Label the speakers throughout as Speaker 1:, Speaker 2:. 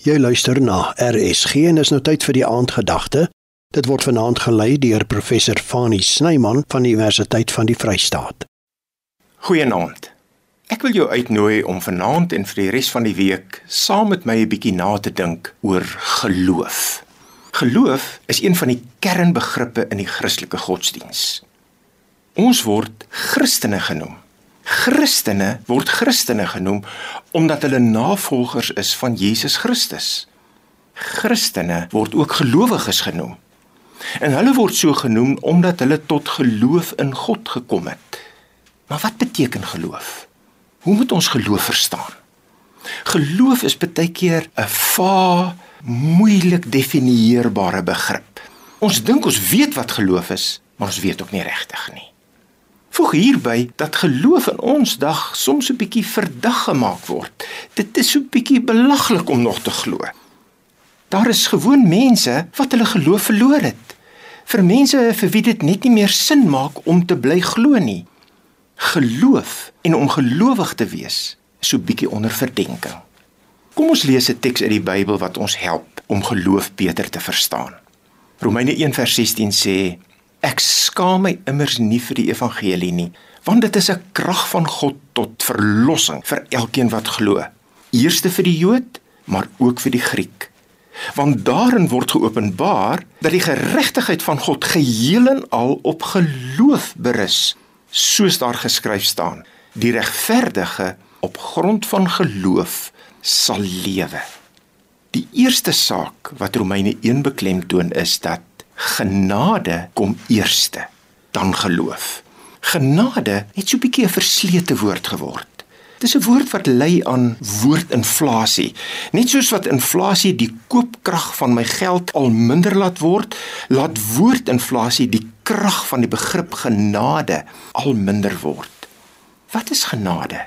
Speaker 1: Jy luister na RSG en is nou tyd vir die aandgedagte. Dit word vanaand gelei deur professor Fani Snyman van die Universiteit van die Vrystaat.
Speaker 2: Goeienaand. Ek wil jou uitnooi om vanaand en vir die res van die week saam met my 'n bietjie na te dink oor geloof. Geloof is een van die kernbegrippe in die Christelike godsdiens. Ons word Christene genoem. Christene word Christene genoem omdat hulle navolgers is van Jesus Christus. Christene word ook gelowiges genoem. En hulle word so genoem omdat hulle tot geloof in God gekom het. Maar wat beteken geloof? Hoe moet ons geloof verstaan? Geloof is baie keer 'n vaag, moeilik definieerbare begrip. Ons dink ons weet wat geloof is, maar ons weet ook nie regtig nie. Voeg hierby dat geloof in ons dag soms 'n bietjie verdag gemaak word. Dit is so 'n bietjie belaglik om nog te glo. Daar is gewoon mense wat hulle geloof verloor het. Vir mense vir wie dit net nie meer sin maak om te bly glo nie. Geloof en om gelowig te wees is so 'n bietjie onder verdenking. Kom ons lees 'n teks uit die Bybel wat ons help om geloof beter te verstaan. Romeine 1:16 sê Ek skaam my immers nie vir die evangelie nie, want dit is 'n krag van God tot verlossing vir elkeen wat glo. Eerste vir die Jood, maar ook vir die Griek. Want daarin word geopenbaar dat die geregtigheid van God geheel en al op geloof berus, soos daar geskryf staan: Die regverdige op grond van geloof sal lewe. Die eerste saak wat Romeine 1 beklemtoon is dat genade kom eerste, dan geloof. Genade het so 'n bietjie 'n verslete woord geword. Dis 'n woord wat lei aan woordinflasie. Net soos wat inflasie die koopkrag van my geld al minder laat word, laat woordinflasie die krag van die begrip genade al minder word. Wat is genade?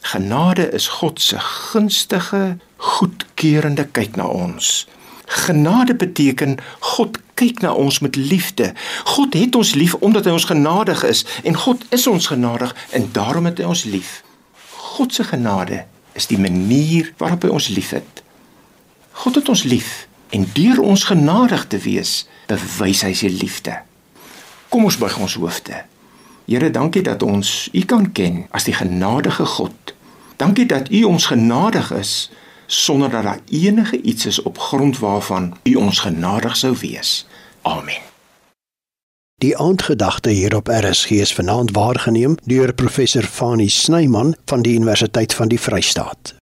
Speaker 2: Genade is God se gunstige, goedkeurende kyk na ons. Genade beteken God kyk na ons met liefde. God het ons lief omdat hy ons genadig is en God is ons genadig en daarom het hy ons lief. God se genade is die manier waarop hy ons liefhet. God het ons lief en deur ons genadig te wees, bewys hy sy liefde. Kom ons buig ons hoofde. Here, dankie dat ons U kan ken as die genadige God. Dankie dat U ons genadig is sonder dat daar enige iets is op grond waarvan U ons genadig sou wees. Amen.
Speaker 1: Die aandgedagte hier op RSG is vanaand waargeneem deur professor Fani Snyman van die Universiteit van die Vrystaat.